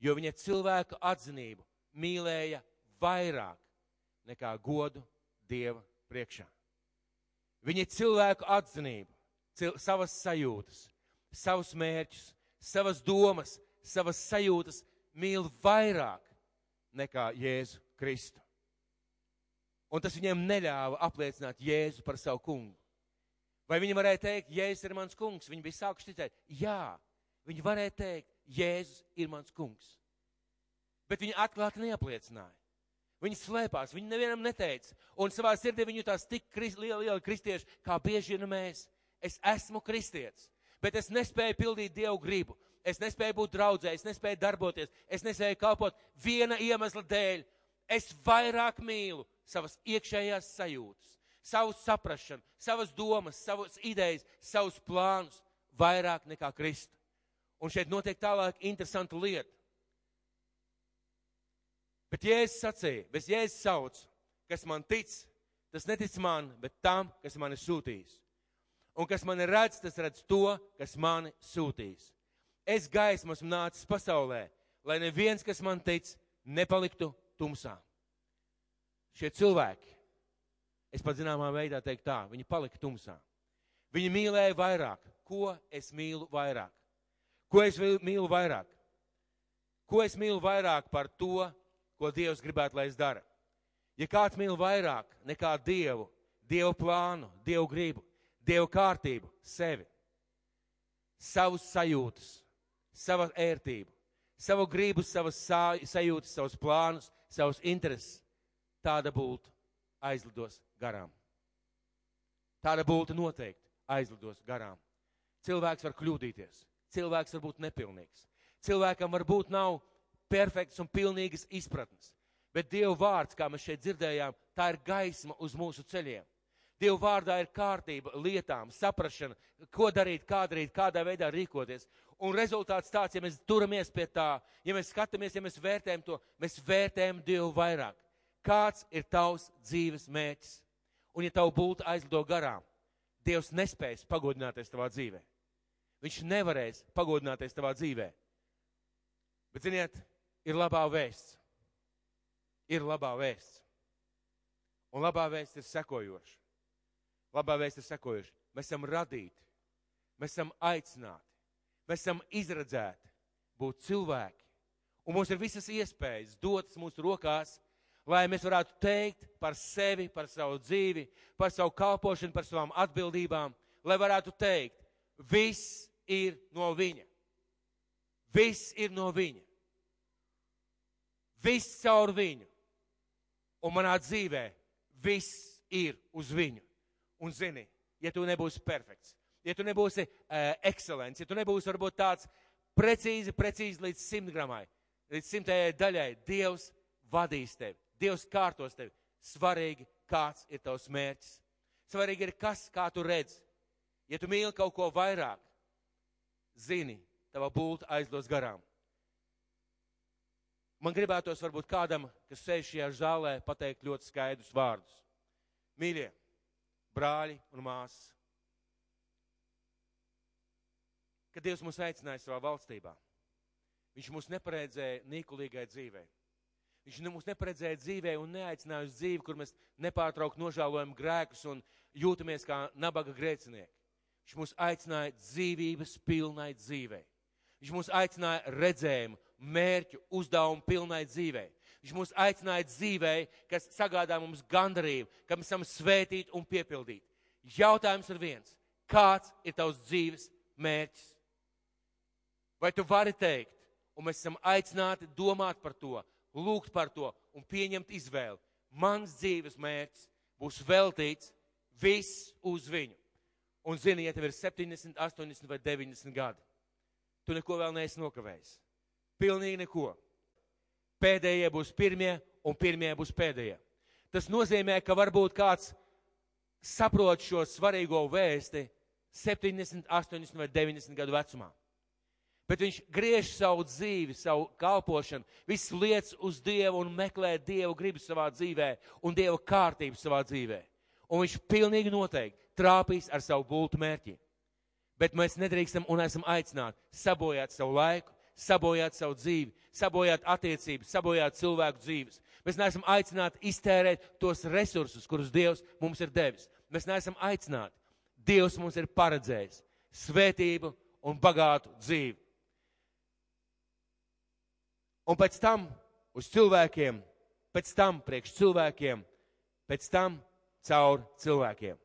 Jo viņa cilvēku atzinību mīlēja vairāk nekā godu Dieva priekšā. Viņa cilvēku atzinību, cil, savas sajūtas, savus mērķus, savas domas, savas sajūtas mīl vairāk nekā Jēzu Kristu. Un tas viņiem neļāva apliecināt Jēzu par savu kungu. Vai viņi varēja teikt, Jēzus ir mans kungs? Viņi bija sākuši ticēt. Jā, viņi varēja teikt, Jēzus ir mans kungs. Bet viņi atklāti neapliecināja. Viņi slēpās, viņi nevienam neteica. Un savā sirdī viņi jutās tik krist, lieli, lieli kristieši, kā bieži vien mēs. Es esmu kristietis, bet es nespēju pildīt Dievu gribu. Es nespēju būt draudzē, es nespēju darboties, es nespēju kalpot viena iemesla dēļ. Es vairāk mīlu savas iekšējās sajūtas savu saprašanu, savas domas, savas idejas, savus plānus vairāk nekā Kristu. Un šeit notiek tālāk interesanta lieta. Bet Jēzus sacīja, bet Jēzus sauc, kas man tic, tas netic man, bet tam, kas mani sūtīs. Un kas mani redz, tas redz to, kas mani sūtīs. Es gaismu esmu nācis pasaulē, lai neviens, kas man tic, nepaliktu tumsā. Šie cilvēki, es pat zināmā veidā teiktu tā, viņi palika tumsā. Viņi mīlēja vairāk. Ko es mīlu vairāk? Ko es mīlu vairāk? Ko es mīlu vairāk par to, ko Dievs gribētu, lai es dara? Ja kāds mīl vairāk nekā Dievu, Dievu plānu, Dievu gribu, Dievu kārtību, sevi, savus sajūtas, savu ērtību, savu gribu, savas sajūtas, savus plānus, savus intereses, tāda būtu aizlidos garām. Tāda būtu noteikti aizlidos garām. Cilvēks var kļūdīties, cilvēks var būt nepilnīgs, cilvēkam varbūt nav perfekts un pilnīgas izpratnes, bet Dieva vārds, kā mēs šeit dzirdējām, tā ir gaisma uz mūsu ceļiem. Dieva vārdā ir kārtība lietām, saprašana, ko darīt, kā darīt, kādā veidā rīkoties. Un rezultāts tāds, ja mēs turamies pie tā, ja mēs skatāmies, ja mēs vērtējam to, mēs vērtējam Dievu vairāk. Kāds ir tavs dzīves mērķis? Un ja tavu būtu aizlido garām, Dievs nespēs pagodināties tavā dzīvē. Viņš nevarēs pagodināties tavā dzīvē. Bet, ziniet, ir labā vēsts. Ir labā vēsts. Un labā vēsts ir sekojoša. Labā vēsts ir sekojoša. Mēs esam radīti, mēs esam aicināti, mēs esam izredzēti būt cilvēki. Un mums ir visas iespējas dotas mūsu rokās, lai mēs varētu teikt par sevi, par savu dzīvi, par savu kalpošanu, par savām atbildībām, lai varētu teikt, viss ir no viņa. Viss ir no viņa. Viss caur viņu. Un manā dzīvē viss ir uz viņu. Un zini, ja tu nebūsi perfekts, ja tu nebūsi uh, ekscelents, ja tu nebūsi varbūt tāds precīzi, precīzi līdz simt gramai, līdz simtajai daļai, Dievs vadīs tevi, Dievs kārtos tevi. Svarīgi, kāds ir tavs mērķis. Svarīgi ir, kas, kā tu redz. Ja tu mīli kaut ko vairāk, zini, tava būtne aizdos garām. Man gribētos varbūt kādam, kas sēž šajā zālē, pateikt ļoti skaidrus vārdus. Mīļie, brāļi un māsas, kad Dievs mūs aicināja savā valstībā, Viņš mūs neparedzēja nīkulīgai dzīvei. Viņš mūs neparedzēja dzīvē un neaicināja uz dzīvi, kur mēs nepārtraukt nožēlojam grēkus un jūtamies kā nabaga grēcinieki. Viņš mūs aicināja dzīvības pilnai dzīvei. Viņš mūs aicināja redzējumu, mērķu, uzdevumu pilnai dzīvei. Viņš mūs aicināja dzīvei, kas sagādā mums gandarību, ka mēs esam svētīti un piepildīti. Jautājums ir viens. Kāds ir tavs dzīves mērķis? Vai tu vari teikt, un mēs esam aicināti domāt par to, lūgt par to un pieņemt izvēli. Mans dzīves mērķis būs veltīts viss uz viņu. Un zini, ja tev ir 70, 80 vai 90 gadi, tu neko vēl neesi nokavējis. Pilnīgi neko. Pēdējie būs pirmie un pirmie būs pēdējie. Tas nozīmē, ka varbūt kāds saprot šo svarīgo vēsti 70, 80 vai 90 gadu vecumā. Bet viņš griež savu dzīvi, savu kalpošanu, visas lietas uz Dievu un meklē Dievu gribu savā dzīvē un Dieva kārtību savā dzīvē. Un viņš pilnīgi noteikti trāpīs ar savu būtu mērķi. Bet mēs nedrīkstam un esam aicināti sabojāt savu laiku, sabojāt savu dzīvi, sabojāt attiecības, sabojāt cilvēku dzīves. Mēs neesam aicināti iztērēt tos resursus, kurus Dievs mums ir devis. Mēs neesam aicināti. Dievs mums ir paredzējis svētību un bagātu dzīvi. Un pēc tam uz cilvēkiem, pēc tam priekš cilvēkiem, pēc tam caur cilvēkiem.